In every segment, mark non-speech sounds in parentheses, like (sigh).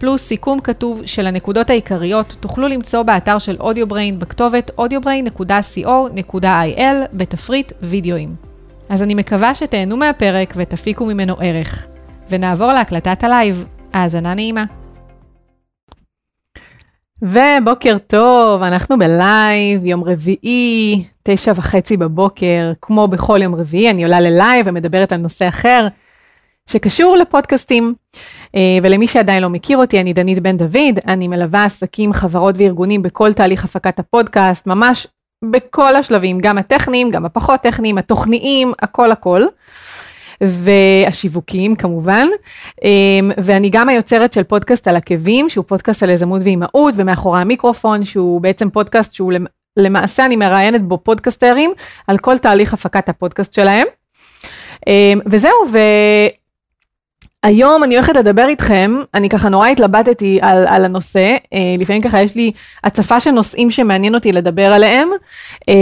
פלוס סיכום כתוב של הנקודות העיקריות, תוכלו למצוא באתר של Audio Brain בכתובת audiobrain.co.il בתפריט וידאוים. אז אני מקווה שתהנו מהפרק ותפיקו ממנו ערך. ונעבור להקלטת הלייב. האזנה נעימה. ובוקר טוב, אנחנו בלייב, יום רביעי, תשע וחצי בבוקר, כמו בכל יום רביעי, אני עולה ללייב ומדברת על נושא אחר שקשור לפודקאסטים. אה, ולמי שעדיין לא מכיר אותי, אני דנית בן דוד, אני מלווה עסקים, חברות וארגונים בכל תהליך הפקת הפודקאסט, ממש בכל השלבים, גם הטכניים, גם הפחות טכניים, התוכניים, הכל הכל. והשיווקיים כמובן, אמ, ואני גם היוצרת של פודקאסט על עקבים, שהוא פודקאסט על יזמות ואימהות, ומאחורי המיקרופון, שהוא בעצם פודקאסט שהוא למעשה אני מראיינת בו פודקסטרים על כל תהליך הפקת הפודקאסט שלהם. אמ, וזהו. היום אני הולכת לדבר איתכם, אני ככה נורא התלבטתי על, על הנושא, אה, לפעמים ככה יש לי הצפה של נושאים שמעניין אותי לדבר עליהם, אה,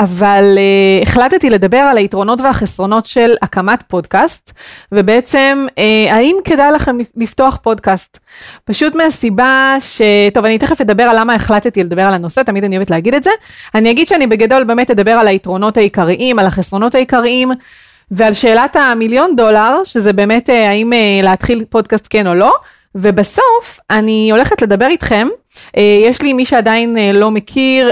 אבל אה, החלטתי לדבר על היתרונות והחסרונות של הקמת פודקאסט, ובעצם האם כדאי לכם לפתוח פודקאסט. פשוט מהסיבה ש... טוב, אני תכף אדבר על למה החלטתי לדבר על הנושא, תמיד אני אוהבת להגיד את זה. אני אגיד שאני בגדול באמת אדבר על היתרונות העיקריים, על החסרונות העיקריים. ועל שאלת המיליון דולר, שזה באמת אה, האם אה, להתחיל פודקאסט כן או לא, ובסוף אני הולכת לדבר איתכם, אה, יש לי מי שעדיין לא מכיר,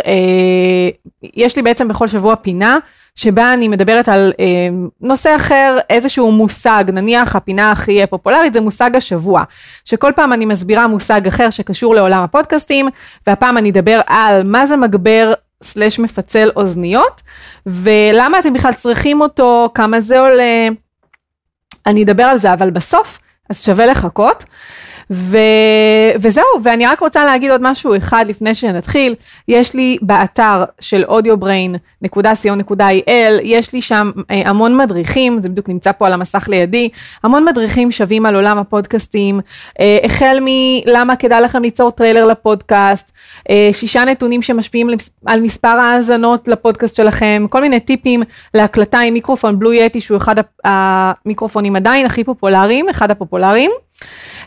יש לי בעצם בכל שבוע פינה. שבה אני מדברת על אה, נושא אחר, איזשהו מושג, נניח הפינה הכי פופולרית זה מושג השבוע, שכל פעם אני מסבירה מושג אחר שקשור לעולם הפודקאסטים, והפעם אני אדבר על מה זה מגבר סלש מפצל אוזניות, ולמה אתם בכלל צריכים אותו, כמה זה עולה, אני אדבר על זה, אבל בסוף, אז שווה לחכות. ו... וזהו, ואני רק רוצה להגיד עוד משהו אחד לפני שנתחיל, יש לי באתר של audiobrain.co.il, יש לי שם אה, המון מדריכים, זה בדיוק נמצא פה על המסך לידי, המון מדריכים שווים על עולם הפודקאסטים, אה, החל מלמה כדאי לכם ליצור טריילר לפודקאסט, אה, שישה נתונים שמשפיעים על מספר האזנות לפודקאסט שלכם, כל מיני טיפים להקלטה עם מיקרופון בלו יטי שהוא אחד המיקרופונים עדיין הכי פופולריים, אחד הפופולריים.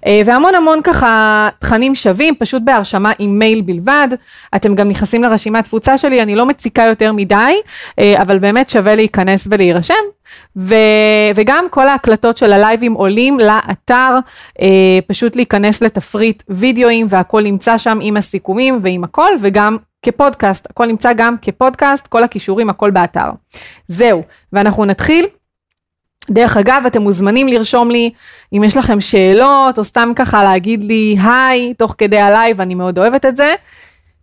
אה, והמון המון ככה תכנים שווים, פשוט בהרשמה עם מייל בלבד. אתם גם נכנסים לרשימת תפוצה שלי, אני לא מציקה יותר מדי, אה, אבל באמת שווה להיכנס ולהירשם. ו, וגם כל ההקלטות של הלייבים עולים לאתר, אה, פשוט להיכנס לתפריט וידאוים והכל נמצא שם עם הסיכומים ועם הכל, וגם כפודקאסט, הכל נמצא גם כפודקאסט, כל הכישורים, הכל באתר. זהו, ואנחנו נתחיל. דרך אגב, אתם מוזמנים לרשום לי אם יש לכם שאלות, או סתם ככה להגיד לי היי תוך כדי הלייב, אני מאוד אוהבת את זה,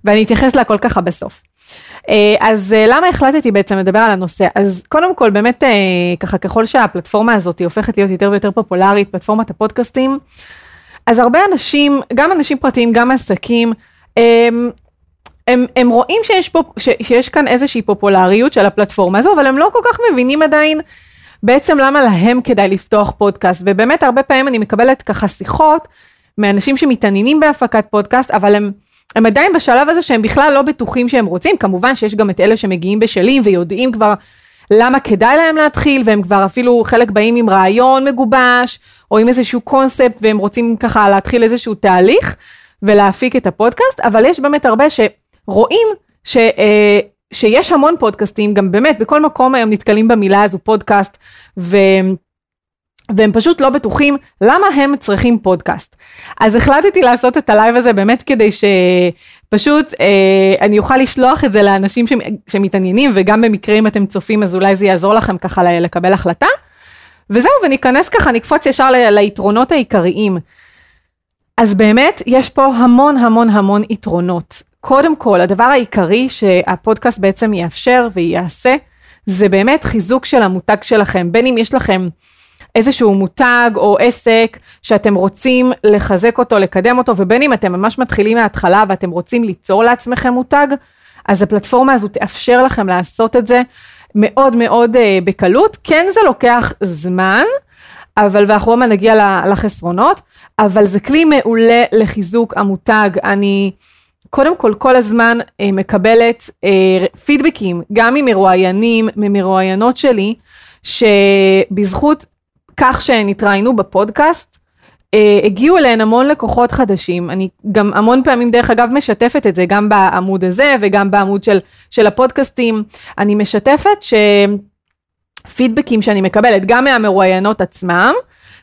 ואני אתייחס להכל ככה בסוף. אה, אז אה, למה החלטתי בעצם לדבר על הנושא? אז קודם כל באמת אה, ככה ככל שהפלטפורמה הזאת הופכת להיות יותר ויותר פופולרית, פלטפורמת הפודקאסטים, אז הרבה אנשים, גם אנשים פרטיים, גם עסקים, הם, הם, הם רואים שיש, פה, ש, שיש כאן איזושהי פופולריות של הפלטפורמה הזו, אבל הם לא כל כך מבינים עדיין בעצם למה להם כדאי לפתוח פודקאסט, ובאמת הרבה פעמים אני מקבלת ככה שיחות מאנשים שמתעניינים בהפקת פודקאסט, אבל הם, הם עדיין בשלב הזה שהם בכלל לא בטוחים שהם רוצים, כמובן שיש גם את אלה שמגיעים בשלים ויודעים כבר למה כדאי להם להתחיל, והם כבר אפילו חלק באים עם רעיון מגובש, או עם איזשהו קונספט, והם רוצים ככה להתחיל איזשהו תהליך ולהפיק את הפודקאסט, אבל יש באמת הרבה שרואים ש... אה, שיש המון פודקאסטים, גם באמת בכל מקום היום נתקלים במילה הזו פודקאסט, ו... והם פשוט לא בטוחים למה הם צריכים פודקאסט. אז החלטתי לעשות את הלייב הזה באמת כדי שפשוט אה, אני אוכל לשלוח את זה לאנשים ש... שמתעניינים וגם במקרה אם אתם צופים אז אולי זה יעזור לכם ככה לקבל החלטה. וזהו וניכנס ככה נקפוץ ישר ל... ליתרונות העיקריים. אז באמת יש פה המון המון המון יתרונות. קודם כל, הדבר העיקרי שהפודקאסט בעצם יאפשר ויעשה, זה באמת חיזוק של המותג שלכם, בין אם יש לכם איזשהו מותג או עסק שאתם רוצים לחזק אותו, לקדם אותו, ובין אם אתם ממש מתחילים מההתחלה ואתם רוצים ליצור לעצמכם מותג, אז הפלטפורמה הזו תאפשר לכם לעשות את זה. מאוד מאוד אה, בקלות, כן זה לוקח זמן, אבל ואנחנו עוד נגיע לחסרונות, אבל זה כלי מעולה לחיזוק המותג, אני קודם כל כל הזמן אה, מקבלת אה, פידבקים, גם ממרואיינים, ממרואיינות שלי, שבזכות כך שהן התראיינו בפודקאסט, אה, הגיעו אליהן המון לקוחות חדשים, אני גם המון פעמים דרך אגב משתפת את זה גם בעמוד הזה וגם בעמוד של, של הפודקאסטים, אני משתפת שפידבקים שאני מקבלת גם מהמרואיינות עצמם,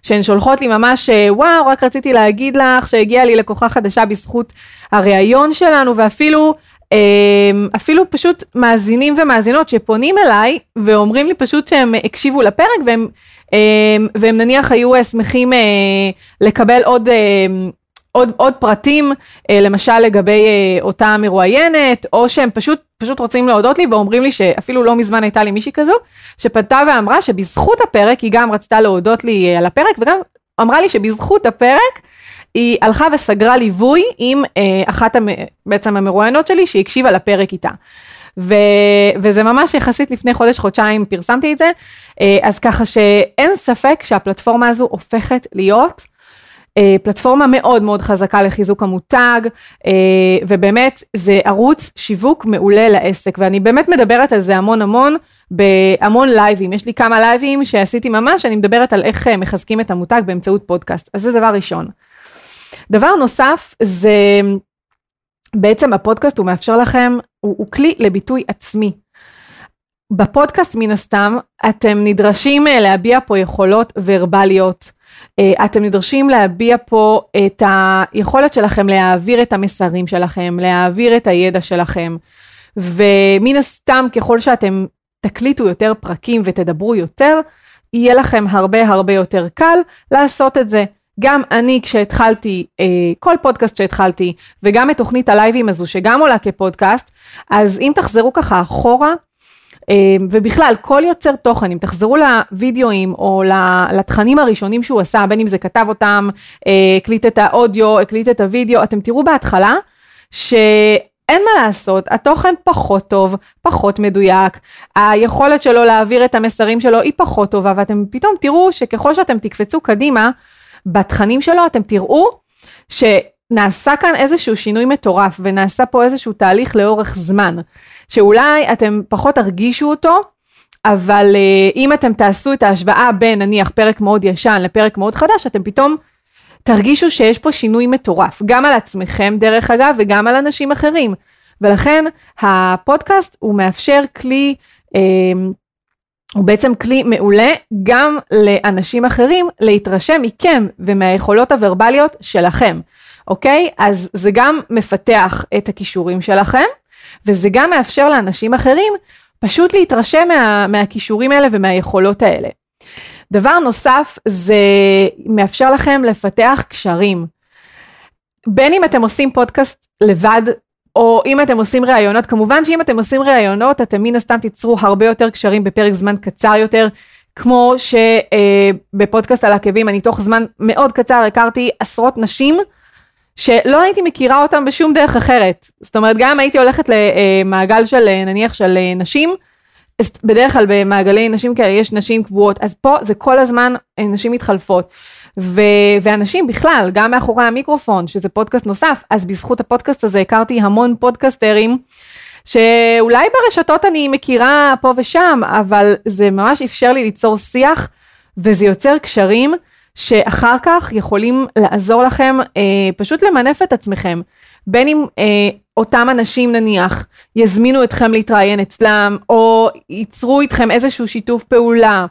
שהן שולחות לי ממש אה, וואו רק רציתי להגיד לך שהגיעה לי לקוחה חדשה בזכות הראיון שלנו ואפילו אה, אפילו פשוט מאזינים ומאזינות שפונים אליי ואומרים לי פשוט שהם הקשיבו לפרק והם אמ, והם נניח היו אה, שמחים אה, לקבל עוד, אה, עוד, עוד פרטים, למשל לגבי אותה מרואיינת, או שהם פשוט, פשוט רוצים להודות לי ואומרים לי שאפילו לא מזמן הייתה לי מישהי כזו, שפנתה ואמרה שבזכות הפרק היא גם רצתה להודות לי על הפרק וגם אמרה לי שבזכות הפרק היא הלכה וסגרה ליווי עם אחת בעצם המרואיינות שלי שהקשיבה לפרק איתה. ו, וזה ממש יחסית לפני חודש חודשיים פרסמתי את זה, אה, אז ככה שאין ספק שהפלטפורמה הזו הופכת להיות אה, פלטפורמה מאוד מאוד חזקה לחיזוק המותג, אה, ובאמת זה ערוץ שיווק מעולה לעסק, ואני באמת מדברת על זה המון המון, בהמון לייבים, יש לי כמה לייבים שעשיתי ממש, אני מדברת על איך מחזקים את המותג באמצעות פודקאסט, אז זה דבר ראשון. דבר נוסף זה בעצם הפודקאסט הוא מאפשר לכם, הוא, הוא כלי לביטוי עצמי. בפודקאסט מן הסתם אתם נדרשים אה, להביע פה יכולות ורבליות. אה, אתם נדרשים להביע פה את היכולת שלכם להעביר את המסרים שלכם, להעביר את הידע שלכם. ומן הסתם ככל שאתם תקליטו יותר פרקים ותדברו יותר, יהיה לכם הרבה הרבה יותר קל לעשות את זה. גם אני כשהתחלתי, אה, כל פודקאסט שהתחלתי, וגם את תוכנית הלייבים הזו שגם עולה כפודקאסט, אז אם תחזרו ככה אחורה, ובכלל כל יוצר תוכן, אם תחזרו לוידאוים או לתכנים הראשונים שהוא עשה, בין אם זה כתב אותם, אה, הקליט את האודיו, הקליט את הוידאו, אתם תראו בהתחלה ש... אין מה לעשות, התוכן פחות טוב, פחות מדויק, היכולת שלו להעביר את המסרים שלו היא פחות טובה, ואתם פתאום תראו שככל שאתם תקפצו קדימה, בתכנים שלו אתם תראו שנעשה כאן איזשהו שינוי מטורף ונעשה פה איזשהו תהליך לאורך זמן, שאולי אתם פחות תרגישו אותו, אבל uh, אם אתם תעשו את ההשוואה בין נניח פרק מאוד ישן לפרק מאוד חדש, אתם פתאום תרגישו שיש פה שינוי מטורף, גם על עצמכם דרך אגב וגם על אנשים אחרים. ולכן הפודקאסט הוא מאפשר כלי אה, הוא בעצם כלי מעולה גם לאנשים אחרים להתרשם מכם ומהיכולות הוורבליות שלכם, אוקיי? אז זה גם מפתח את הכישורים שלכם, וזה גם מאפשר לאנשים אחרים פשוט להתרשם מה, מהכישורים האלה ומהיכולות האלה. דבר נוסף, זה מאפשר לכם לפתח קשרים. בין אם אתם עושים פודקאסט לבד או אם אתם עושים ראיונות, כמובן שאם אתם עושים ראיונות, אתם מן הסתם תיצרו הרבה יותר קשרים בפרק זמן קצר יותר, כמו שבפודקאסט על עקבים אני תוך זמן מאוד קצר הכרתי עשרות נשים שלא הייתי מכירה אותם בשום דרך אחרת. זאת אומרת, גם הייתי הולכת למעגל של נניח של נשים, בדרך כלל במעגלי נשים כאלה יש נשים קבועות, אז פה זה כל הזמן נשים מתחלפות. ו- ואנשים בכלל, גם מאחורי המיקרופון, שזה פודקאסט נוסף, אז בזכות הפודקאסט הזה הכרתי המון פודקסטרים, שאולי ברשתות אני מכירה פה ושם, אבל זה ממש אפשר לי ליצור שיח, וזה יוצר קשרים שאחר כך יכולים לעזור לכם אה, פשוט למנף את עצמכם. בין אם אה, אותם אנשים נניח יזמינו אתכם להתראיין אצלם, או ייצרו איתכם איזשהו שיתוף פעולה.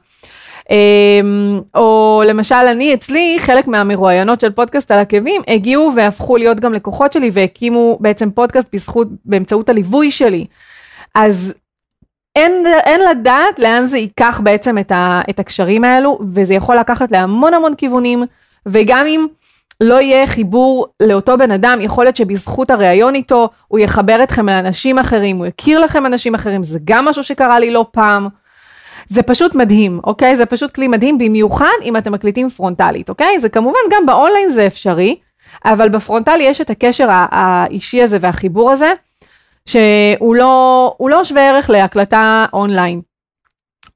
אמ, או למשל אני אצלי חלק מהמרואיינות של פודקאסט על עקבים הגיעו והפכו להיות גם לקוחות שלי והקימו בעצם פודקאסט בזכות באמצעות הליווי שלי. אז אין, אין לדעת לאן זה ייקח בעצם את, ה, את הקשרים האלו וזה יכול לקחת להמון המון כיוונים וגם אם לא יהיה חיבור לאותו בן אדם, יכול להיות שבזכות הראיון איתו הוא יחבר אתכם לאנשים אחרים, הוא יכיר לכם אנשים אחרים, זה גם משהו שקרה לי לא פעם. זה פשוט מדהים, אוקיי? זה פשוט כלי מדהים, במיוחד אם אתם מקליטים פרונטלית, אוקיי? זה כמובן גם באונליין זה אפשרי, אבל בפרונטלי יש את הקשר האישי הזה והחיבור הזה, שהוא לא, לא שווה ערך להקלטה אונליין.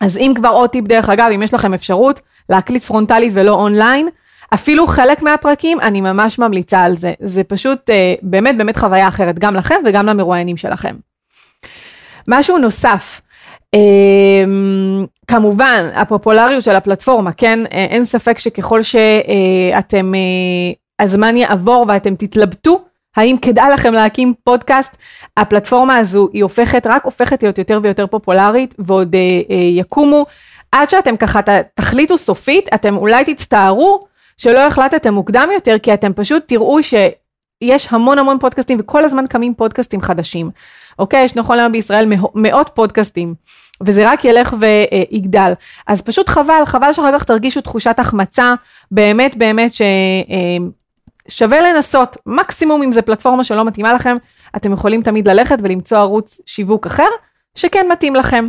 אז אם כבר עוד טיפ דרך אגב, אם יש לכם אפשרות להקליט פרונטלית ולא אונליין, אפילו חלק מהפרקים, אני ממש ממליצה על זה. זה פשוט אה, באמת באמת חוויה אחרת, גם לכם וגם למרואיינים שלכם. משהו נוסף, אה, כמובן, הפופולריות של הפלטפורמה, כן? אה, אין ספק שככל שאתם, אה, הזמן יעבור ואתם תתלבטו, האם כדאי לכם להקים פודקאסט, הפלטפורמה הזו היא הופכת, רק הופכת להיות יותר ויותר פופולרית, ועוד אה, אה, יקומו. עד שאתם ככה תחליטו סופית, אתם אולי תצטערו שלא החלטתם מוקדם יותר, כי אתם פשוט תראו שיש המון המון פודקאסטים וכל הזמן קמים פודקאסטים חדשים. אוקיי? יש נכון היום בישראל מאות פודקאסטים. וזה רק ילך ויגדל. אז פשוט חבל, חבל שאחר כך תרגישו תחושת החמצה, באמת באמת ששווה לנסות, מקסימום אם זו פלטפורמה שלא מתאימה לכם, אתם יכולים תמיד ללכת ולמצוא ערוץ שיווק אחר, שכן מתאים לכם.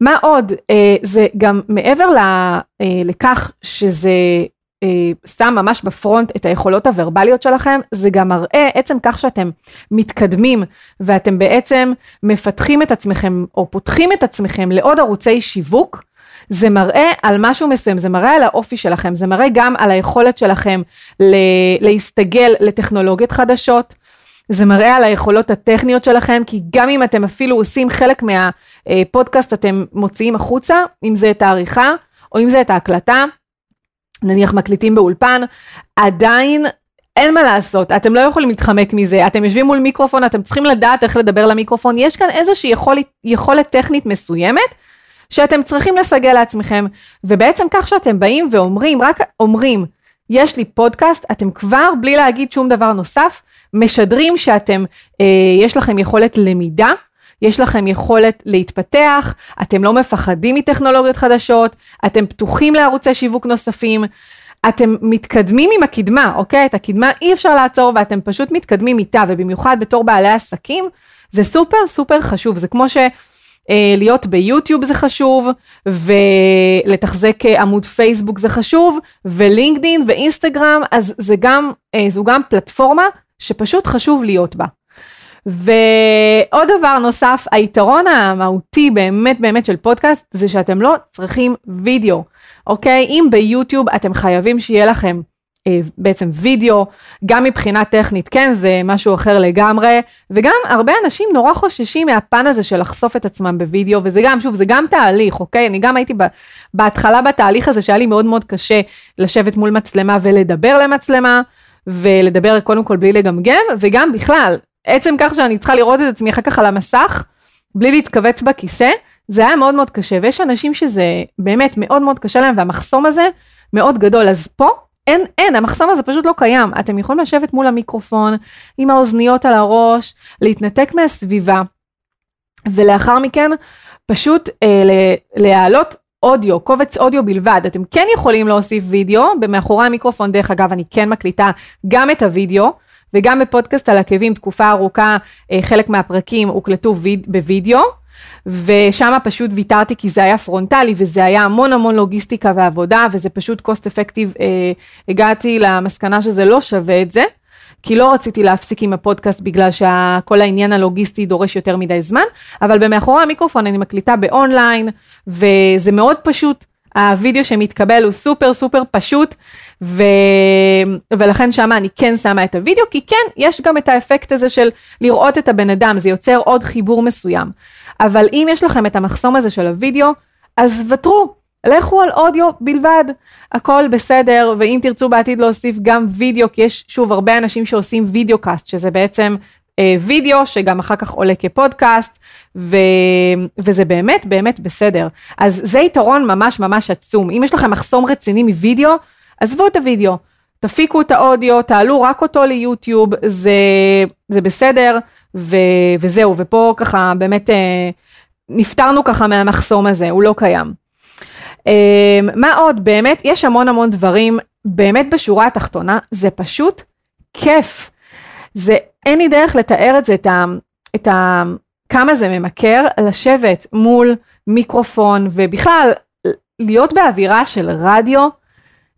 מה עוד? אה, זה גם מעבר אה, לכך שזה אה, שם ממש בפרונט את היכולות הוורבליות שלכם, זה גם מראה עצם כך שאתם מתקדמים ואתם בעצם מפתחים את עצמכם או פותחים את עצמכם לעוד ערוצי שיווק, זה מראה על משהו מסוים, זה מראה על האופי שלכם, זה מראה גם על היכולת שלכם להסתגל לטכנולוגיות חדשות, זה מראה על היכולות הטכניות שלכם, כי גם אם אתם אפילו עושים חלק מהפודקאסט אתם מוציאים החוצה, אם זה את העריכה או אם זה את ההקלטה, נניח מקליטים באולפן, עדיין אין מה לעשות, אתם לא יכולים להתחמק מזה, אתם יושבים מול מיקרופון, אתם צריכים לדעת איך לדבר למיקרופון, יש כאן איזושהי יכולת, יכולת טכנית מסוימת שאתם צריכים לסגל לעצמכם, ובעצם כך שאתם באים ואומרים, רק אומרים, יש לי פודקאסט, אתם כבר, בלי להגיד שום דבר נוסף, משדרים שאתם, אה, יש לכם יכולת למידה, יש לכם יכולת להתפתח, אתם לא מפחדים מטכנולוגיות חדשות, אתם פתוחים לערוצי שיווק נוספים, אתם מתקדמים עם הקדמה, אוקיי? את הקדמה אי אפשר לעצור ואתם פשוט מתקדמים איתה, ובמיוחד בתור בעלי עסקים, זה סופר סופר חשוב, זה כמו ש... אה, להיות ביוטיוב זה חשוב, ולתחזק אה, עמוד פייסבוק זה חשוב, ולינקדין ואינסטגרם, אז זה גם, אה, זו גם פלטפורמה שפשוט חשוב להיות בה. ועוד דבר נוסף, היתרון המהותי באמת באמת של פודקאסט זה שאתם לא צריכים וידאו, אוקיי? אם ביוטיוב אתם חייבים שיהיה לכם בעצם וידאו, גם מבחינה טכנית, כן, זה משהו אחר לגמרי, וגם הרבה אנשים נורא חוששים מהפן הזה של לחשוף את עצמם בווידאו, וזה גם, שוב, זה גם תהליך, אוקיי? אני גם הייתי בהתחלה בתהליך הזה שהיה לי מאוד מאוד קשה לשבת מול מצלמה ולדבר למצלמה. ולדבר קודם כל בלי לגמגם, וגם בכלל, עצם כך שאני צריכה לראות את עצמי אחר כך על המסך, בלי להתכווץ בכיסא, זה היה מאוד מאוד קשה, ויש אנשים שזה באמת מאוד מאוד קשה להם, והמחסום הזה מאוד גדול, אז פה אין, אין, המחסום הזה פשוט לא קיים. אתם יכולים לשבת מול המיקרופון, עם האוזניות על הראש, להתנתק מהסביבה, ולאחר מכן פשוט אה, להעלות אודיו, קובץ אודיו בלבד. אתם כן יכולים להוסיף וידאו, במאחורי המיקרופון דרך אגב אני כן מקליטה גם את הוידאו, וגם בפודקאסט על עקבים תקופה ארוכה אה, חלק מהפרקים הוקלטו בווידאו. ושם פשוט ויתרתי כי זה היה פרונטלי וזה היה המון המון לוגיסטיקה ועבודה וזה פשוט cost effective, אה, הגעתי למסקנה שזה לא שווה את זה, כי לא רציתי להפסיק עם הפודקאסט בגלל שכל העניין הלוגיסטי דורש יותר מדי זמן, אבל במאחורי המיקרופון אני מקליטה באונליין וזה מאוד פשוט, הווידאו שמתקבל הוא סופר סופר פשוט ו... ולכן שם אני כן שמה את הוידאו כי כן יש גם את האפקט הזה של לראות את הבן אדם זה יוצר עוד חיבור מסוים אבל אם יש לכם את המחסום הזה של הוידאו אז ותרו לכו על אודיו בלבד. הכל בסדר ואם תרצו בעתיד להוסיף גם וידאו כי יש שוב הרבה אנשים שעושים וידאו קאסט שזה בעצם אה, וידאו שגם אחר כך עולה כפודקאסט ו... וזה באמת באמת בסדר. אז זה יתרון ממש ממש עצום. אם יש לכם מחסום רציני מוידאו עזבו את הוידאו. תפיקו את האודיו תעלו רק אותו ליוטיוב זה זה בסדר ו... וזהו ופה ככה באמת אה, נפטרנו ככה מהמחסום הזה הוא לא קיים. אה, מה עוד באמת יש המון המון דברים באמת בשורה התחתונה זה פשוט כיף. זה אין לי דרך לתאר את זה, את ה... את ה כמה זה ממכר לשבת מול מיקרופון ובכלל להיות באווירה של רדיו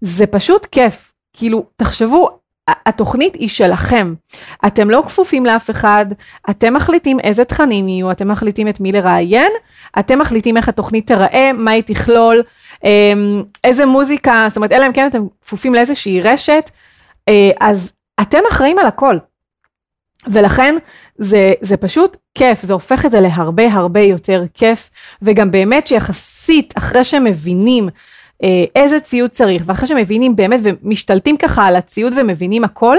זה פשוט כיף. כאילו תחשבו התוכנית היא שלכם. אתם לא כפופים לאף אחד, אתם מחליטים איזה תכנים יהיו, אתם מחליטים את מי לראיין, אתם מחליטים איך התוכנית תיראה, מה היא תכלול, אמ, איזה מוזיקה, זאת אומרת, אלא אם כן אתם כפופים לאיזושהי רשת, אה, אז אתם אחראים על הכל. ולכן זה, זה פשוט כיף, זה הופך את זה להרבה הרבה יותר כיף, וגם באמת שיחסית אחרי שמבינים איזה ציוד צריך, ואחרי שמבינים באמת ומשתלטים ככה על הציוד ומבינים הכל,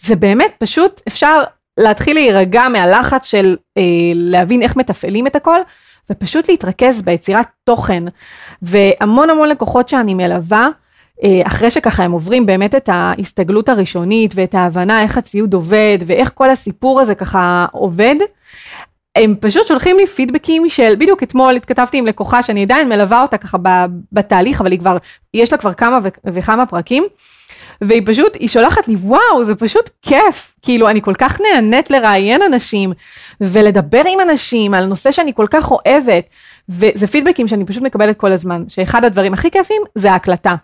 זה באמת פשוט אפשר להתחיל להירגע מהלחץ של אה, להבין איך מתפעלים את הכל, ופשוט להתרכז ביצירת תוכן. והמון המון לקוחות שאני מלווה, אה, אחרי שככה הם עוברים באמת את ההסתגלות הראשונית ואת ההבנה איך הציוד עובד ואיך כל הסיפור הזה ככה עובד, הם פשוט שולחים לי פידבקים של, בדיוק אתמול התכתבתי עם לקוחה שאני עדיין מלווה אותה ככה בתהליך, אבל היא כבר, יש לה כבר כמה וכמה פרקים, והיא פשוט, היא שולחת לי, וואו, זה פשוט כיף, כאילו, אני כל כך נהנית לראיין אנשים, ולדבר עם אנשים על נושא שאני כל כך אוהבת, וזה פידבקים שאני פשוט מקבלת כל הזמן, שאחד הדברים הכי כיפים זה ההקלטה.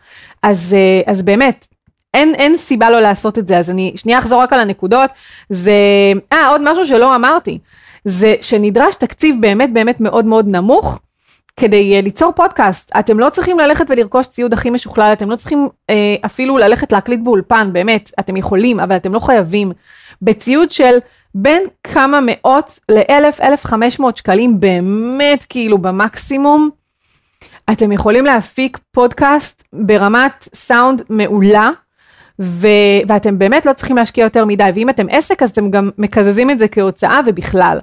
אז, אה, אז באמת, אין, אין סיבה לא לעשות את זה, אז אני שנייה אחזור רק על הנקודות, זה, אה, עוד משהו שלא אמרתי. זה שנדרש תקציב באמת באמת מאוד מאוד נמוך כדי uh, ליצור פודקאסט. אתם לא צריכים ללכת ולרכוש ציוד הכי משוכלל, אתם לא צריכים uh, אפילו ללכת להקליט באולפן, באמת, אתם יכולים, אבל אתם לא חייבים. בציוד של בין כמה מאות לאלף, אלף חמש מאות שקלים, באמת כאילו במקסימום, אתם יכולים להפיק פודקאסט ברמת סאונד מעולה. ו- ואתם באמת לא צריכים להשקיע יותר מדי, ואם אתם עסק אז אתם גם מקזזים את זה כהוצאה ובכלל.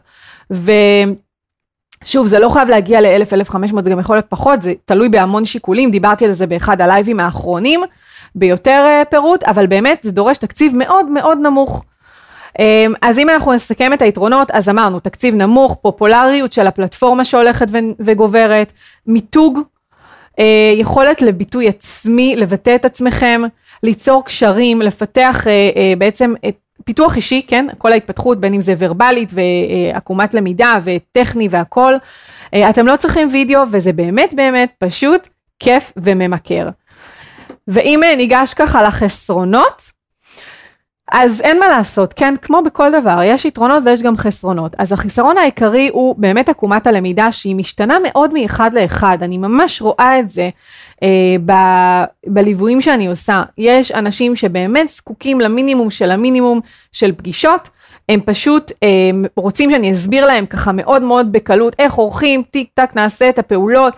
ושוב, זה לא חייב להגיע ל-1000-1500, זה גם יכול להיות פחות, זה תלוי בהמון שיקולים, דיברתי על זה באחד הלייבים האחרונים, ביותר אה, פירוט, אבל באמת זה דורש תקציב מאוד מאוד נמוך. אמ, אז אם אנחנו נסכם את היתרונות, אז אמרנו, תקציב נמוך, פופולריות של הפלטפורמה שהולכת וגוברת, מיתוג, אה, יכולת לביטוי עצמי, לבטא את עצמכם, ליצור קשרים, לפתח אה, אה, בעצם את פיתוח אישי, כן, כל ההתפתחות, בין אם זה ורבלית ועקומת למידה וטכני והכל. אה, אתם לא צריכים וידאו וזה באמת באמת פשוט כיף וממכר. ואם ניגש ככה לחסרונות, אז אין מה לעשות, כן, כמו בכל דבר, יש יתרונות ויש גם חסרונות. אז החיסרון העיקרי הוא באמת עקומת הלמידה שהיא משתנה מאוד מאחד לאחד, אני ממש רואה את זה אה, ב- בליוויים שאני עושה. יש אנשים שבאמת זקוקים למינימום של המינימום של פגישות, הם פשוט אה, רוצים שאני אסביר להם ככה מאוד מאוד בקלות איך עורכים, טיק טק נעשה את הפעולות,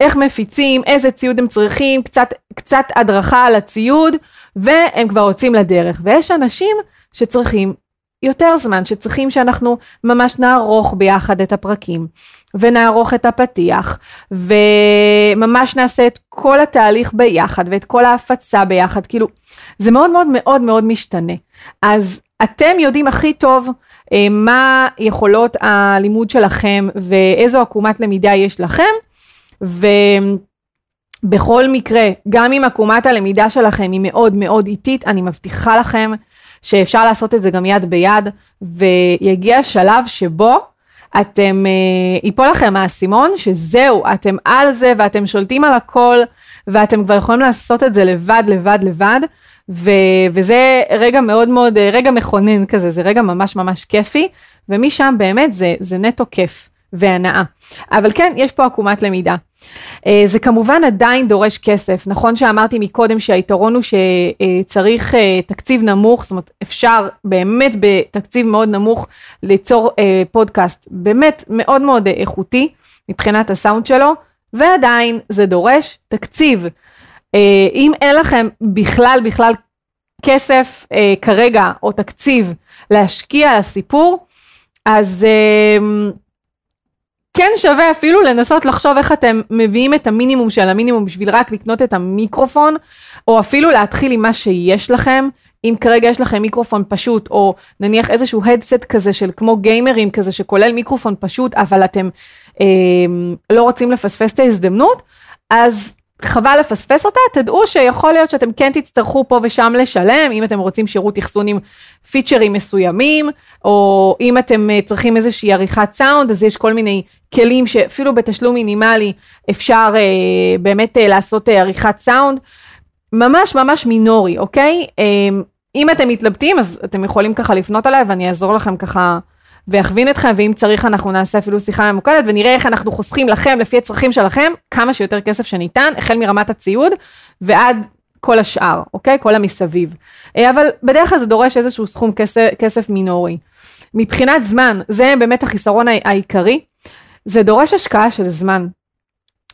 איך מפיצים, איזה ציוד הם צריכים, קצת, קצת הדרכה על הציוד. והם כבר יוצאים לדרך. ויש אנשים שצריכים יותר זמן, שצריכים שאנחנו ממש נערוך ביחד את הפרקים, ונערוך את הפתיח, וממש נעשה את כל התהליך ביחד, ואת כל ההפצה ביחד, כאילו, זה מאוד מאוד מאוד מאוד משתנה. אז אתם יודעים הכי טוב אה, מה יכולות הלימוד שלכם, ואיזו עקומת למידה יש לכם, ו... בכל מקרה, גם אם עקומת הלמידה שלכם היא מאוד מאוד איטית, אני מבטיחה לכם שאפשר לעשות את זה גם יד ביד, ויגיע שלב שבו אתם, אה, ייפול לכם האסימון שזהו, אתם על זה ואתם שולטים על הכל, ואתם כבר יכולים לעשות את זה לבד, לבד, לבד, ו, וזה רגע מאוד מאוד, אה, רגע מכונן כזה, זה רגע ממש ממש כיפי, ומשם באמת זה, זה נטו כיף והנאה. אבל כן, יש פה עקומת למידה. אה, זה כמובן עדיין דורש כסף, נכון שאמרתי מקודם שהיתרון הוא שצריך אה, תקציב נמוך, זאת אומרת אפשר באמת בתקציב מאוד נמוך ליצור אה, פודקאסט באמת מאוד מאוד איכותי מבחינת הסאונד שלו, ועדיין זה דורש תקציב. אם אין לכם בכלל בכלל כסף כרגע או תקציב להשקיע על הסיפור, אז כן שווה אפילו לנסות לחשוב איך אתם מביאים את המינימום של המינימום בשביל רק לקנות את המיקרופון, או אפילו להתחיל עם מה שיש לכם. אם כרגע יש לכם מיקרופון פשוט, או נניח איזשהו הדסט כזה של כמו גיימרים כזה שכולל מיקרופון פשוט, אבל אתם אה, לא רוצים לפספס את ההזדמנות, אז חבל לפספס אותה, תדעו שיכול להיות שאתם כן תצטרכו פה ושם לשלם, אם אתם רוצים שירות אחסון עם פיצ'רים מסוימים, או אם אתם אה, צריכים איזושהי עריכת סאונד, אז יש כל מיני כלים שאפילו בתשלום מינימלי אפשר אה, באמת אה, לעשות אה, עריכת סאונד, ממש ממש מינורי, אוקיי? אה, אם אתם מתלבטים, אז אתם יכולים ככה לפנות אליי ואני אעזור לכם ככה ואכווין אתכם, ואם צריך אנחנו נעשה אפילו שיחה ממוקדת ונראה איך אנחנו חוסכים לכם, לפי הצרכים שלכם, כמה שיותר כסף שניתן, החל מרמת הציוד ועד כל השאר, אוקיי? כל המסביב. אה, אבל בדרך כלל זה דורש איזשהו סכום כסף, כסף מינורי. מבחינת זמן, זה באמת החיסרון העיקרי, זה דורש השקעה של זמן.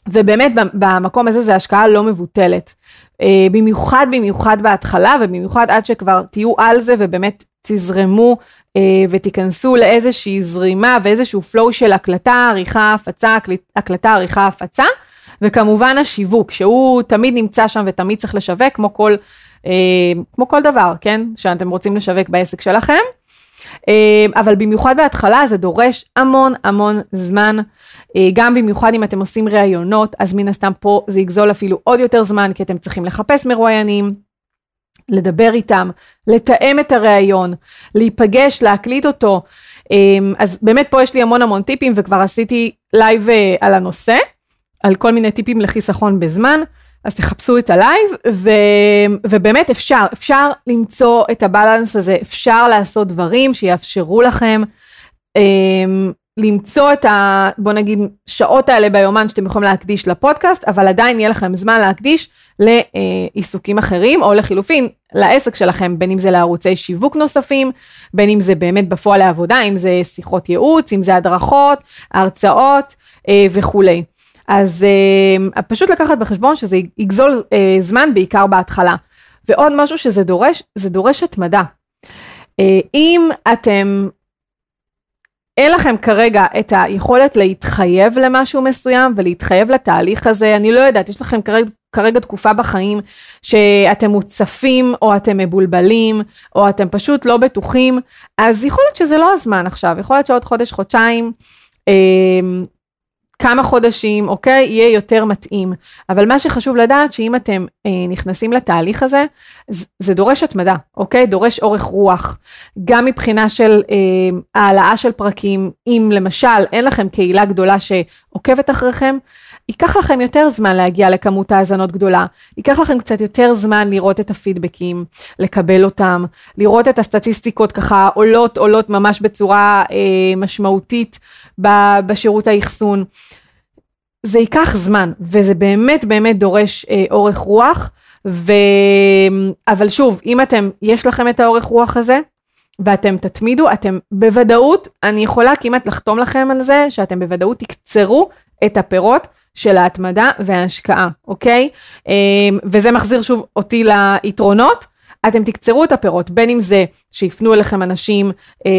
ובאמת במקום הזה זה השקעה לא מבוטלת. אה, במיוחד במיוחד בהתחלה ובמיוחד עד שכבר תהיו על זה ובאמת תזרמו ותיכנסו לאיזושהי זרימה ואיזשהו flow של הקלטה, עריכה, הפצה, הקלטה, עריכה, הפצה. וכמובן השיווק, שהוא תמיד נמצא שם ותמיד צריך לשווק, כמו כל, אה, כמו כל דבר, כן? שאתם רוצים לשווק בעסק שלכם. אה, אבל במיוחד בהתחלה זה דורש המון המון זמן, אה, גם במיוחד אם אתם עושים ראיונות, אז מן הסתם פה זה יגזול אפילו עוד יותר זמן, כי אתם צריכים לחפש מרואיינים, לדבר איתם, לתאם את הראיון, להיפגש, להקליט אותו. אה, אז באמת פה יש לי המון המון טיפים וכבר עשיתי לייב על הנושא. על כל מיני טיפים לחיסכון בזמן, אז תחפשו את הלייב, ו, ובאמת אפשר, אפשר למצוא את ה balance הזה, אפשר לעשות דברים שיאפשרו לכם אה, למצוא את ה... בוא נגיד שעות האלה ביומן שאתם יכולים להקדיש לפודקאסט, אבל עדיין יהיה לכם זמן להקדיש לעיסוקים אחרים, או לחילופין לעסק שלכם, בין אם זה לערוצי שיווק נוספים, בין אם זה באמת בפועל לעבודה, אם זה שיחות ייעוץ, אם זה הדרכות, הרצאות אה, וכולי. אז uh, פשוט לקחת בחשבון שזה יגזול uh, זמן בעיקר בהתחלה. ועוד משהו שזה דורש, זה דורש התמדה. אם אתם, אין לכם כרגע את היכולת להתחייב למשהו מסוים ולהתחייב לתהליך הזה, אני לא יודעת, יש לכם כרגע, כרגע תקופה בחיים שאתם מוצפים או אתם מבולבלים או אתם פשוט לא בטוחים, אז יכול להיות שזה לא הזמן עכשיו, יכול להיות שעוד חודש, חודשיים, כמה חודשים, אוקיי? יהיה יותר מתאים. אבל מה שחשוב לדעת שאם אתם אה, נכנסים לתהליך הזה, זה, דורש התמדה, אוקיי? דורש אורך רוח. גם מבחינה של אה, העלאה של פרקים, אם למשל אין לכם קהילה גדולה שעוקבת אחריכם, ייקח לכם יותר זמן להגיע לכמות האזנות גדולה, ייקח לכם קצת יותר זמן לראות את הפידבקים, לקבל אותם, לראות את הסטטיסטיקות ככה עולות עולות ממש בצורה אה, משמעותית בשירות האחסון. זה ייקח זמן וזה באמת באמת דורש אה, אורך רוח, ו... אבל שוב, אם אתם, יש לכם את האורך רוח הזה, ואתם תתמידו, אתם בוודאות, אני יכולה כמעט לחתום לכם על זה, שאתם בוודאות תקצרו את הפירות של ההתמדה וההשקעה, אוקיי? אמ, וזה מחזיר שוב אותי ליתרונות. אתם תקצרו את הפירות, בין אם זה שיפנו אליכם אנשים, אה,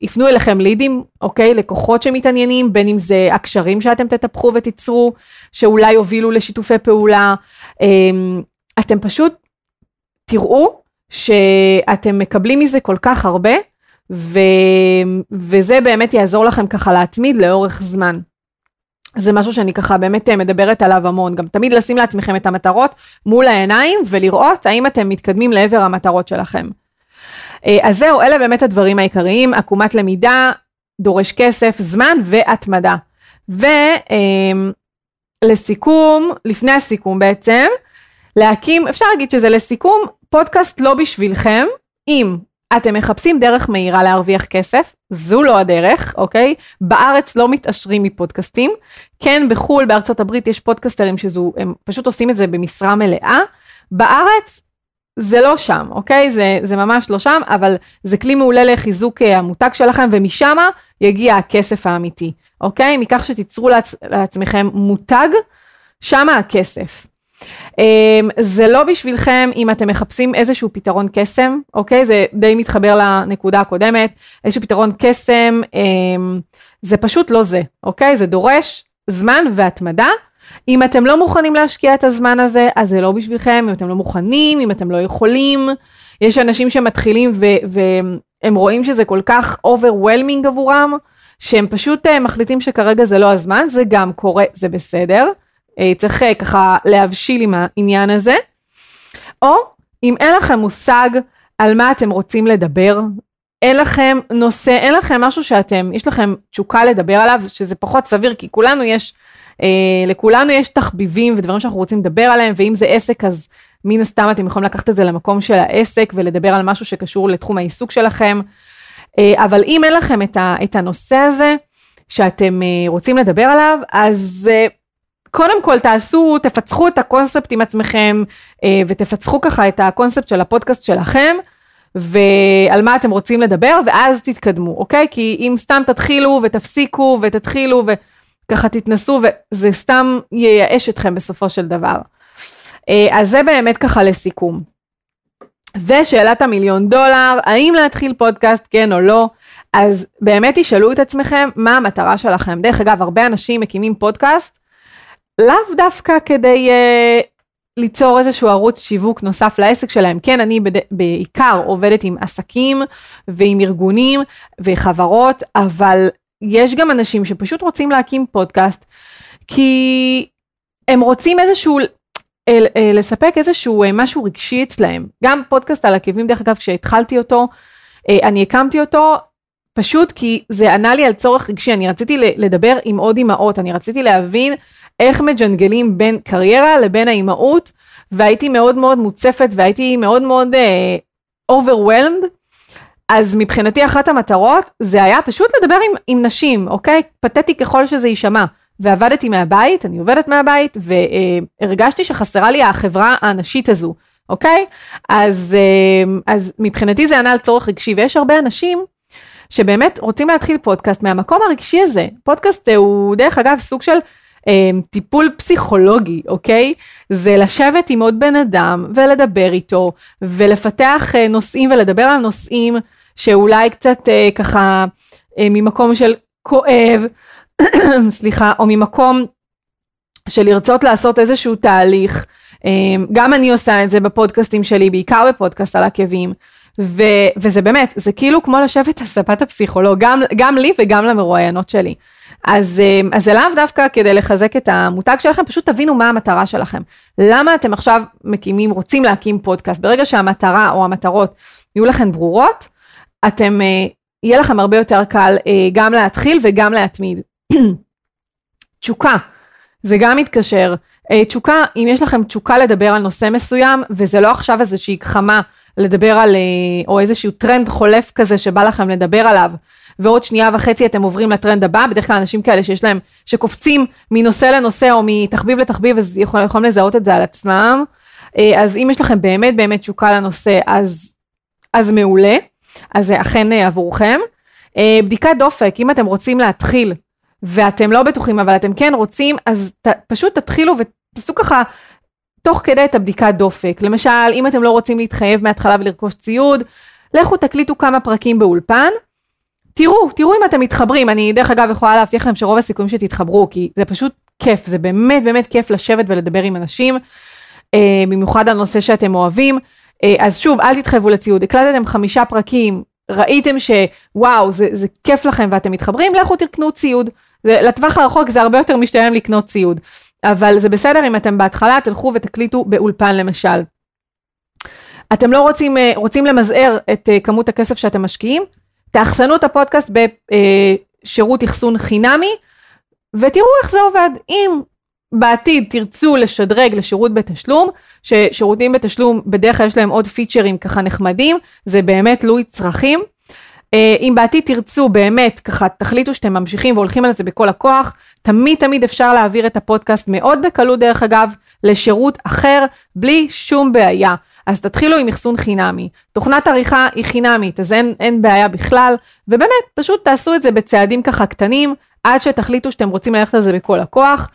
יפנו אליכם לידים, אוקיי? לקוחות שמתעניינים, בין אם זה הקשרים שאתם תטפחו ותיצרו, שאולי יובילו לשיתופי פעולה. אה, אתם פשוט תראו שאתם מקבלים מזה כל כך הרבה, ו... וזה באמת יעזור לכם ככה להתמיד לאורך זמן. זה משהו שאני ככה באמת אה, מדברת עליו המון, גם תמיד לשים לעצמכם את המטרות מול העיניים ולראות האם אתם מתקדמים לעבר המטרות שלכם. אה, אז זהו, אלה באמת הדברים העיקריים, עקומת למידה, דורש כסף, זמן והתמדה. ולסיכום, אה, לפני הסיכום בעצם, להקים, אפשר להגיד שזה לסיכום, פודקאסט לא בשבילכם, אם אתם מחפשים דרך מהירה להרוויח כסף, זו לא הדרך, אוקיי? בארץ לא מתעשרים מפודקאסטים. כן, בחו"ל, בארצות הברית יש פודקסטרים שזו, הם פשוט עושים את זה במשרה מלאה. בארץ זה לא שם, אוקיי? זה, זה ממש לא שם, אבל זה כלי מעולה לחיזוק אה, המותג שלכם, ומשם יגיע הכסף האמיתי, אוקיי? מכך שתיצרו לעצ, לעצמכם מותג, שם הכסף. Um, זה לא בשבילכם אם אתם מחפשים איזשהו פתרון קסם, אוקיי? זה די מתחבר לנקודה הקודמת, איזשהו פתרון קסם, um, זה פשוט לא זה, אוקיי? זה דורש זמן והתמדה. אם אתם לא מוכנים להשקיע את הזמן הזה, אז זה לא בשבילכם, אם אתם לא מוכנים, אם אתם לא יכולים. יש אנשים שמתחילים והם רואים שזה כל כך overwhelming עבורם, שהם פשוט uh, מחליטים שכרגע זה לא הזמן, זה גם קורה, זה בסדר. אה, צריך אה, ככה להבשיל עם העניין הזה. או אם אין לכם מושג על מה אתם רוצים לדבר, אין לכם נושא, אין לכם משהו שאתם, יש לכם תשוקה לדבר עליו, שזה פחות סביר, כי כולנו יש, אה, לכולנו יש תחביבים ודברים שאנחנו רוצים לדבר עליהם, ואם זה עסק אז מן הסתם אתם יכולים לקחת את זה למקום של העסק ולדבר על משהו שקשור לתחום העיסוק שלכם. אה, אבל אם אין לכם את הנושא הזה שאתם אה, רוצים לדבר עליו, אז אה, קודם כל תעשו, תפצחו את הקונספט עם עצמכם ותפצחו ככה את הקונספט של הפודקאסט שלכם. ועל מה אתם רוצים לדבר ואז תתקדמו, אוקיי? כי אם סתם תתחילו ותפסיקו ותתחילו וככה תתנסו וזה סתם ייאש אתכם בסופו של דבר. אז זה באמת ככה לסיכום. ושאלת המיליון דולר, האם להתחיל פודקאסט כן או לא, אז באמת תשאלו את עצמכם מה המטרה שלכם. דרך אגב, הרבה אנשים מקימים פודקאסט, לאו דווקא כדי uh, ליצור איזשהו ערוץ שיווק נוסף לעסק שלהם. כן, אני בד... בעיקר עובדת עם עסקים ועם ארגונים וחברות, אבל יש גם אנשים שפשוט רוצים להקים פודקאסט, כי הם רוצים איזשהו אל, אל, לספק איזשהו אה, משהו רגשי אצלהם. גם פודקאסט על עקבים, דרך אגב, כשהתחלתי אותו, אה, אני הקמתי אותו פשוט כי זה ענה לי על צורך רגשי, אני רציתי לדבר עם עוד אימהות, אני רציתי להבין איך מג'נגלים בין קריירה לבין האימהות, והייתי מאוד מאוד מוצפת והייתי מאוד מאוד uh, overwhelmed. אז מבחינתי אחת המטרות זה היה פשוט לדבר עם, עם נשים, אוקיי? פתטי ככל שזה יישמע. ועבדתי מהבית, אני עובדת מהבית, והרגשתי שחסרה לי החברה הנשית הזו, אוקיי? אז, אה, אז מבחינתי זה ענה על צורך רגשי, ויש הרבה אנשים שבאמת רוצים להתחיל פודקאסט מהמקום הרגשי הזה. פודקאסט הוא דרך אגב סוג של אה, טיפול פסיכולוגי, אוקיי? זה לשבת עם עוד בן אדם ולדבר איתו ולפתח אה, נושאים ולדבר על נושאים שאולי קצת אה, ככה אה, ממקום של כואב (clears throat) סליחה, או ממקום של לרצות לעשות איזשהו תהליך. אמ, גם אני עושה את זה בפודקאסטים שלי, בעיקר בפודקאסט על עקבים. ו, וזה באמת, זה כאילו כמו לשבת על ספת הפסיכולוג, גם, גם לי וגם למרואיינות שלי. אז, אמ, אז זה לאו דווקא כדי לחזק את המותג שלכם, פשוט תבינו מה המטרה שלכם. למה אתם עכשיו מקימים, רוצים להקים פודקאסט? ברגע שהמטרה או המטרות יהיו לכם ברורות, אתם, אה, יהיה לכם הרבה יותר קל אה, גם להתחיל וגם להתמיד. (clears throat) תשוקה, זה גם מתקשר. אה, תשוקה, אם יש לכם תשוקה לדבר על נושא מסוים, וזה לא עכשיו איזושהי גחמה לדבר על, או איזשהו טרנד חולף כזה שבא לכם לדבר עליו, ועוד שנייה וחצי אתם עוברים לטרנד הבא, בדרך כלל אנשים כאלה שיש להם, שקופצים מנושא לנושא או מתחביב לתחביב, אז יכולים יכול לזהות את זה על עצמם. אה, אז אם יש לכם באמת באמת תשוקה לנושא, אז, אז מעולה, אז זה אכן עבורכם. בדיקת דופק, אם אתם רוצים להתחיל ואתם לא בטוחים אבל אתם כן רוצים אז ת, פשוט תתחילו ותעשו ככה תוך כדי את הבדיקת דופק למשל אם אתם לא רוצים להתחייב מההתחלה ולרכוש ציוד לכו תקליטו כמה פרקים באולפן תראו תראו אם אתם מתחברים. אני דרך אגב יכולה להבטיח לכם שרוב הסיכויים שתתחברו כי זה פשוט כיף. זה באמת באמת כיף לשבת ולדבר עם אנשים אה, במיוחד על נושא שאתם אוהבים. אה, אז שוב אל תתחייבו לציוד. הקלטתם חמישה פרקים ראיתם שוואו זה, זה כיף לכם ואתם מתחברים לכו תקנו ציוד. לטווח הרחוק זה הרבה יותר משתלם לקנות ציוד, אבל זה בסדר אם אתם בהתחלה תלכו ותקליטו באולפן למשל. אתם לא רוצים, אה, רוצים למזער את כמות הכסף שאתם משקיעים, תאחסנו את הפודקאסט בשירות אחסון חינמי ותראו איך זה עובד. אם בעתיד תרצו לשדרג לשירות בתשלום, ששירותים בתשלום בדרך כלל יש להם עוד פיצ'רים ככה נחמדים, זה באמת תלוי צרכים. אה, אם בעתיד תרצו באמת ככה תחליטו שאתם ממשיכים והולכים על זה בכל הכוח, תמיד תמיד אפשר להעביר את הפודקאסט מאוד בקלות דרך אגב לשירות אחר בלי שום בעיה. אז תתחילו עם אחסון חינמי. תוכנת עריכה היא חינמית אז אין, אין בעיה בכלל ובאמת פשוט תעשו את זה בצעדים ככה קטנים עד שתחליטו שאתם רוצים ללכת על זה בכל הכוח.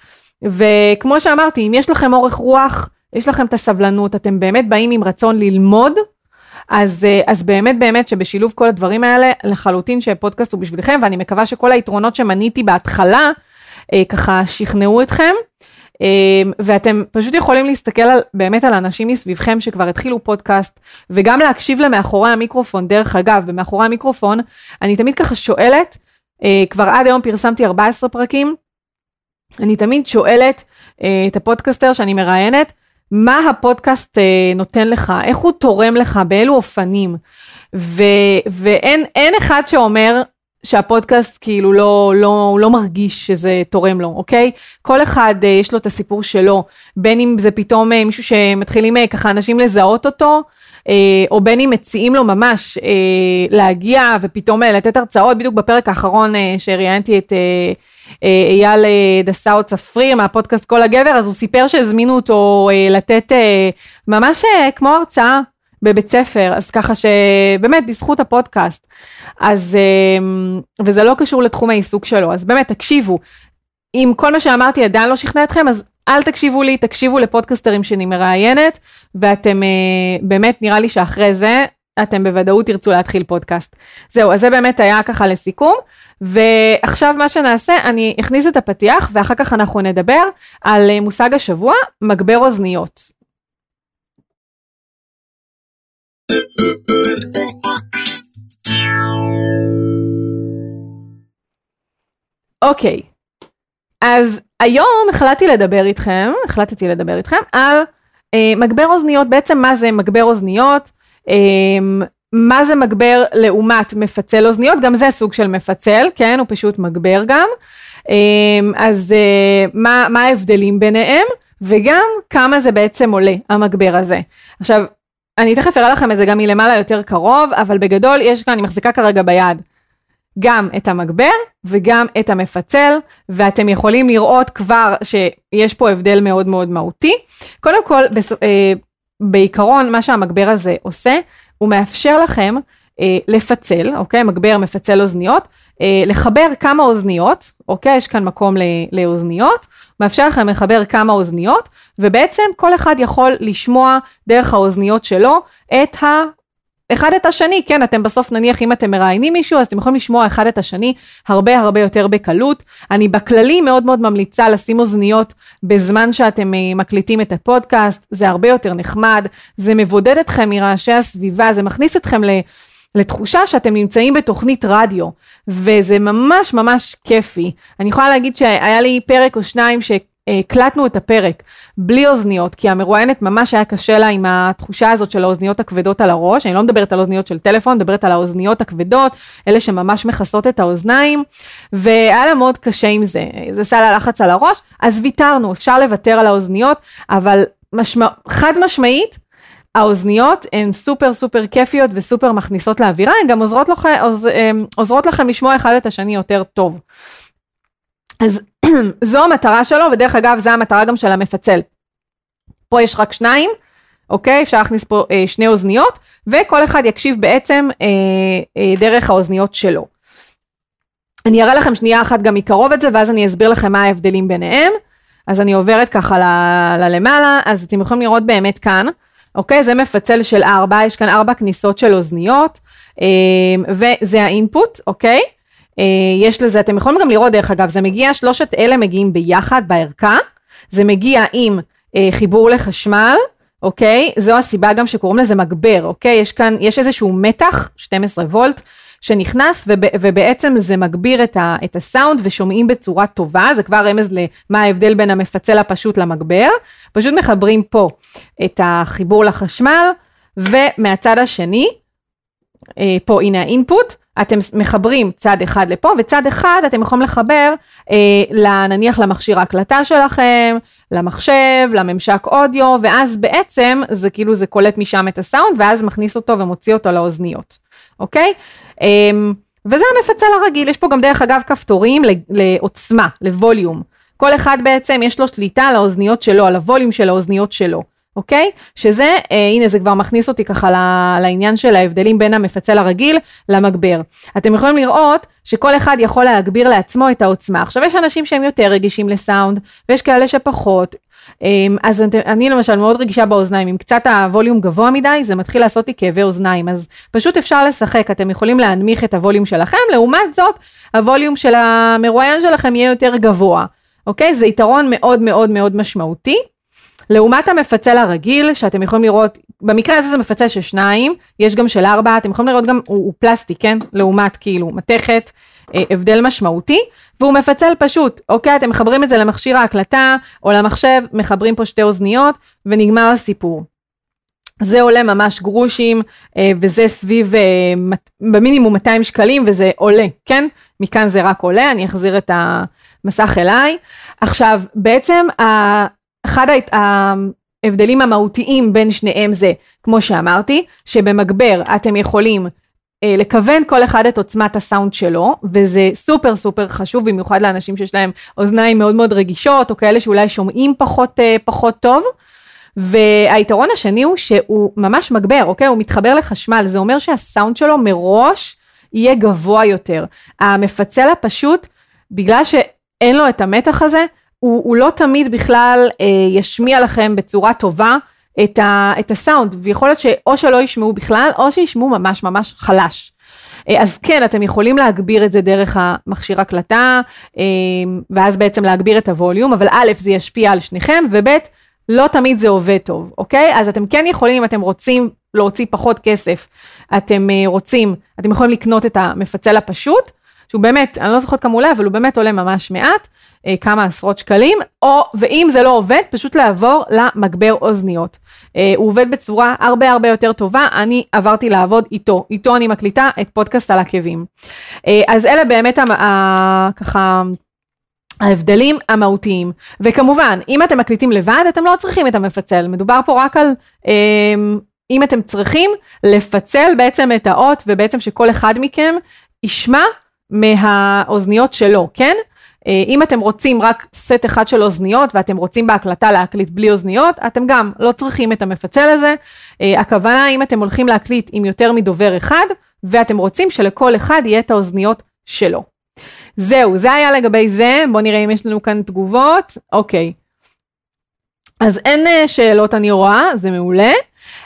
וכמו שאמרתי אם יש לכם אורך רוח יש לכם את הסבלנות אתם באמת באים עם רצון ללמוד אז, אה, אז באמת באמת שבשילוב כל הדברים האלה, לחלוטין שפודקאסט הוא בשבילכם, ואני מקווה שכל היתרונות שמניתי בהתחלה, אה, ככה שכנעו אתכם. אה, ואתם פשוט יכולים להסתכל על, באמת על אנשים מסביבכם שכבר התחילו פודקאסט, וגם להקשיב למאחורי המיקרופון, דרך אגב, במאחורי המיקרופון, אני תמיד ככה שואלת, כבר עד היום פרסמתי 14 פרקים, אני תמיד שואלת את הפודקאסטר שאני מראיינת, מה הפודקאסט אה, נותן לך, איך הוא תורם לך, באילו אופנים. ו, ואין אחד שאומר שהפודקאסט כאילו לא, לא, לא מרגיש שזה תורם לו, אוקיי? כל אחד אה, יש לו את הסיפור שלו, בין אם זה פתאום אה, מישהו שמתחילים אה, ככה אנשים לזהות אותו, אה, או בין אם מציעים לו ממש אה, להגיע ופתאום אה, לתת הרצאות, בדיוק בפרק האחרון אה, שראיינתי את... אה, אה, אייל אה, דסאו צפריר מהפודקאסט כל הגבר, אז הוא סיפר שהזמינו אותו אה, לתת ממש כמו הרצאה בבית ספר, אז ככה שבאמת בזכות הפודקאסט, אז וזה לא קשור לתחום העיסוק שלו, אז באמת תקשיבו, אם כל מה שאמרתי עדיין לא שכנע אתכם, אז אל תקשיבו לי, תקשיבו לפודקסטרים שאני מראיינת, ואתם באמת נראה לי שאחרי זה אתם בוודאות תרצו להתחיל פודקאסט. זהו, אז זה באמת היה ככה לסיכום. ועכשיו מה שנעשה, אני אכניס את הפתיח ואחר כך אנחנו נדבר על אה, מושג השבוע, מגבר אוזניות. אוקיי, אז היום החלטתי לדבר איתכם, החלטתי לדבר איתכם על אה, מגבר אוזניות, בעצם מה זה מגבר אוזניות, אה, מה זה מגבר לעומת מפצל אוזניות? גם זה סוג של מפצל, כן? הוא פשוט מגבר גם. אמ, אז אה, מה, מה ההבדלים ביניהם? וגם כמה זה בעצם עולה, המגבר הזה. עכשיו, אני תכף אראה לכם את זה גם מלמעלה יותר קרוב, אבל בגדול יש כאן, אני מחזיקה כרגע ביד, גם את המגבר וגם את המפצל, ואתם יכולים לראות כבר שיש פה הבדל מאוד מאוד מהותי. קודם כל, אה, בעיקרון, מה שהמגבר הזה עושה, הוא מאפשר לכם אה, לפצל, אוקיי? מגבר מפצל אוזניות, אה, לחבר כמה אוזניות, אוקיי? יש כאן מקום לאוזניות, מאפשר לכם לחבר כמה אוזניות, ובעצם כל אחד יכול לשמוע דרך האוזניות שלו את ה... אחד את השני, כן, אתם בסוף נניח אם אתם מראיינים מישהו, אז אתם יכולים לשמוע אחד את השני הרבה הרבה יותר בקלות. אני בכללי מאוד מאוד ממליצה לשים אוזניות בזמן שאתם אה, מקליטים את הפודקאסט, זה הרבה יותר נחמד, זה מבודד אתכם מרעשי הסביבה, זה מכניס אתכם ל... לתחושה שאתם נמצאים בתוכנית רדיו, וזה ממש ממש כיפי. אני יכולה להגיד שהיה לי פרק או שניים ש... הקלטנו את הפרק בלי אוזניות, כי המרואיינת ממש היה קשה לה עם התחושה הזאת של האוזניות הכבדות על הראש, אני לא מדברת על אוזניות של טלפון, מדברת על האוזניות הכבדות, אלה שממש מכסות את האוזניים, והיה לה מאוד קשה עם זה, זה עשה לה לחץ על הראש, אז ויתרנו, אפשר לוותר על האוזניות, אבל משמע, חד משמעית, האוזניות הן סופר סופר כיפיות וסופר מכניסות לאווירה, הן גם עוזרות, לכם, עוז, עוזרות לכם לשמוע אחד את השני יותר טוב. אז (clears throat) זו המטרה שלו, ודרך אגב, זו המטרה גם של המפצל. פה יש רק שניים, אוקיי? אפשר להכניס פה אה, שני אוזניות, וכל אחד יקשיב בעצם אה, אה, דרך האוזניות שלו. אני אראה לכם שנייה אחת גם מקרוב את זה, ואז אני אסביר לכם מה ההבדלים ביניהם. אז אני עוברת ככה ללמעלה, אז אתם יכולים לראות באמת כאן, אוקיי? זה מפצל של ארבע, יש כאן ארבע כניסות של אוזניות, אה, וזה האינפוט, אוקיי? אה, יש לזה, אתם יכולים גם לראות דרך אגב, זה מגיע, שלושת אלה מגיעים ביחד בערכה, זה מגיע עם אה, חיבור לחשמל, אוקיי? זו הסיבה גם שקוראים לזה מגבר, אוקיי? יש כאן, יש איזשהו מתח, 12 וולט, שנכנס וב, ובעצם זה מגביר את, ה, את הסאונד ושומעים בצורה טובה, זה כבר רמז למה ההבדל בין המפצל הפשוט למגבר, פשוט מחברים פה את החיבור לחשמל, ומהצד השני, אה, פה הנה האינפוט, אתם מחברים צד אחד לפה וצד אחד אתם יכולים לחבר אה, נניח למכשיר ההקלטה שלכם, למחשב, לממשק אודיו ואז בעצם זה כאילו זה קולט משם את הסאונד ואז מכניס אותו ומוציא אותו לאוזניות, אוקיי? אה, וזה המפצל הרגיל, יש פה גם דרך אגב כפתורים לעוצמה, לווליום. כל אחד בעצם יש לו שליטה על האוזניות שלו, על הווליום של האוזניות שלו. אוקיי? שזה, אה, הנה זה כבר מכניס אותי ככה לעניין של ההבדלים בין המפצל הרגיל למגבר. אתם יכולים לראות שכל אחד יכול להגביר לעצמו את העוצמה. עכשיו יש אנשים שהם יותר רגישים לסאונד, ויש כאלה שפחות. אה, אז אני למשל מאוד רגישה באוזניים, אם קצת הווליום גבוה מדי, זה מתחיל לעשות לי כאבי אוזניים, אז פשוט אפשר לשחק, אתם יכולים להנמיך את הווליום שלכם, לעומת זאת, הווליום של המרואיין שלכם יהיה יותר גבוה, אוקיי? זה יתרון מאוד מאוד מאוד משמעותי. לעומת המפצל הרגיל, שאתם יכולים לראות, במקרה הזה זה מפצל של שניים, יש גם של ארבע, אתם יכולים לראות גם, הוא, הוא פלסטי, כן? לעומת כאילו מתכת, אה, הבדל משמעותי, והוא מפצל פשוט, אוקיי? אתם מחברים את זה למכשיר ההקלטה או למחשב, מחברים פה שתי אוזניות ונגמר הסיפור. זה עולה ממש גרושים וזה סביב במינימום 200 שקלים וזה עולה, כן? מכאן זה רק עולה, אני אחזיר את המסך אליי. עכשיו, בעצם אחד ההבדלים המהותיים בין שניהם זה, כמו שאמרתי, שבמגבר אתם יכולים אה, לכוון כל אחד את עוצמת הסאונד שלו, וזה סופר סופר חשוב, במיוחד לאנשים שיש להם אוזניים מאוד מאוד רגישות, או כאלה שאולי שומעים פחות, אה, פחות טוב. והיתרון השני הוא שהוא ממש מגבר, אוקיי? הוא מתחבר לחשמל, זה אומר שהסאונד שלו מראש יהיה גבוה יותר. המפצל הפשוט, בגלל שאין לו את המתח הזה, הוא, הוא לא תמיד בכלל אה, ישמיע לכם בצורה טובה את, ה, את הסאונד, ויכול להיות שאו שלא ישמעו בכלל, או שישמעו ממש ממש חלש. אה, אז כן, אתם יכולים להגביר את זה דרך המכשיר הקלטה, אה, ואז בעצם להגביר את הווליום, אבל א', זה ישפיע על שניכם, וב', לא תמיד זה עובד טוב, אוקיי? אז אתם כן יכולים, אם אתם רוצים להוציא פחות כסף, אתם אה, רוצים, אתם יכולים לקנות את המפצל הפשוט, שהוא באמת, אני לא זוכרת כמה עולה, אבל הוא באמת עולה ממש מעט, כמה עשרות שקלים, או, ואם זה לא עובד, פשוט לעבור למגבר אוזניות. אה, הוא עובד בצורה הרבה הרבה יותר טובה, אני עברתי לעבוד איתו, איתו אני מקליטה את פודקאסט על עקבים. אה, אז אלה באמת ה, ככה... ההבדלים המהותיים וכמובן אם אתם מקליטים לבד אתם לא צריכים את המפצל מדובר פה רק על אם אתם צריכים לפצל בעצם את האות ובעצם שכל אחד מכם ישמע מהאוזניות שלו כן אה, אם אתם רוצים רק סט אחד של אוזניות ואתם רוצים בהקלטה להקליט בלי אוזניות, אתם גם לא צריכים את המפצל הזה. אה, הכוונה אם אתם הולכים להקליט עם יותר מדובר אחד, ואתם רוצים שלכל אחד יהיה את האוזניות שלו. זהו, זה היה לגבי זה, בואו נראה אם יש לנו כאן תגובות. אוקיי. אז אין אה, שאלות אני רואה, זה מעולה.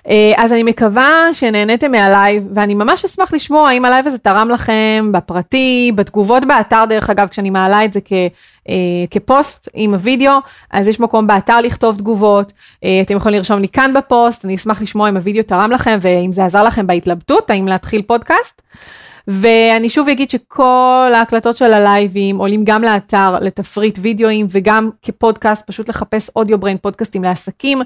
אה, אז אני מקווה שנהניתם מהלייב, ואני ממש אשמח לשמוע האם הלייב הזה תרם לכם בפרטי, בתגובות באתר, דרך אגב, כשאני מעלה את זה כ... אה, כפוסט עם הוידאו, אז יש מקום באתר לכתוב תגובות, אה, אתם יכולים לרשום לי כאן בפוסט, אני אשמח לשמוע אם הוידאו תרם לכם ואם זה עזר לכם בהתלבטות, האם להתחיל פודקאסט. ואני שוב אגיד שכל ההקלטות של הלייבים עולים גם לאתר לתפריט וידאוים וגם כפודקאסט, פשוט לחפש Audio Brain פודקאסטים לעסקים.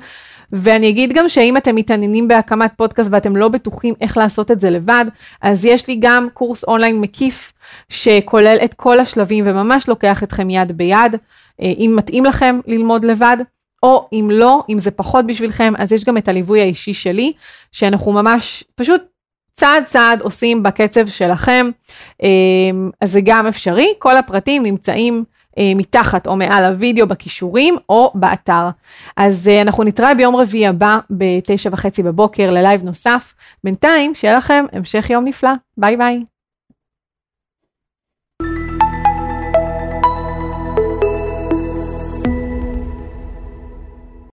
ואני אגיד גם שאם אתם מתעניינים בהקמת פודקאסט ואתם לא בטוחים איך לעשות את זה לבד, אז יש לי גם קורס אונליין מקיף שכולל את כל השלבים וממש לוקח אתכם יד ביד, אה, אם מתאים לכם ללמוד לבד. או אם לא, אם זה פחות בשבילכם, אז יש גם את הליווי האישי שלי, שאנחנו ממש פשוט צעד צעד עושים בקצב שלכם, אה, אז זה גם אפשרי, כל הפרטים נמצאים אה, מתחת או מעל הוידאו בקישורים או באתר. אז אה, אנחנו נתראה ביום רביעי הבא בתשע וחצי בבוקר ללייב נוסף. בינתיים, שיהיה לכם המשך יום נפלא. ביי ביי.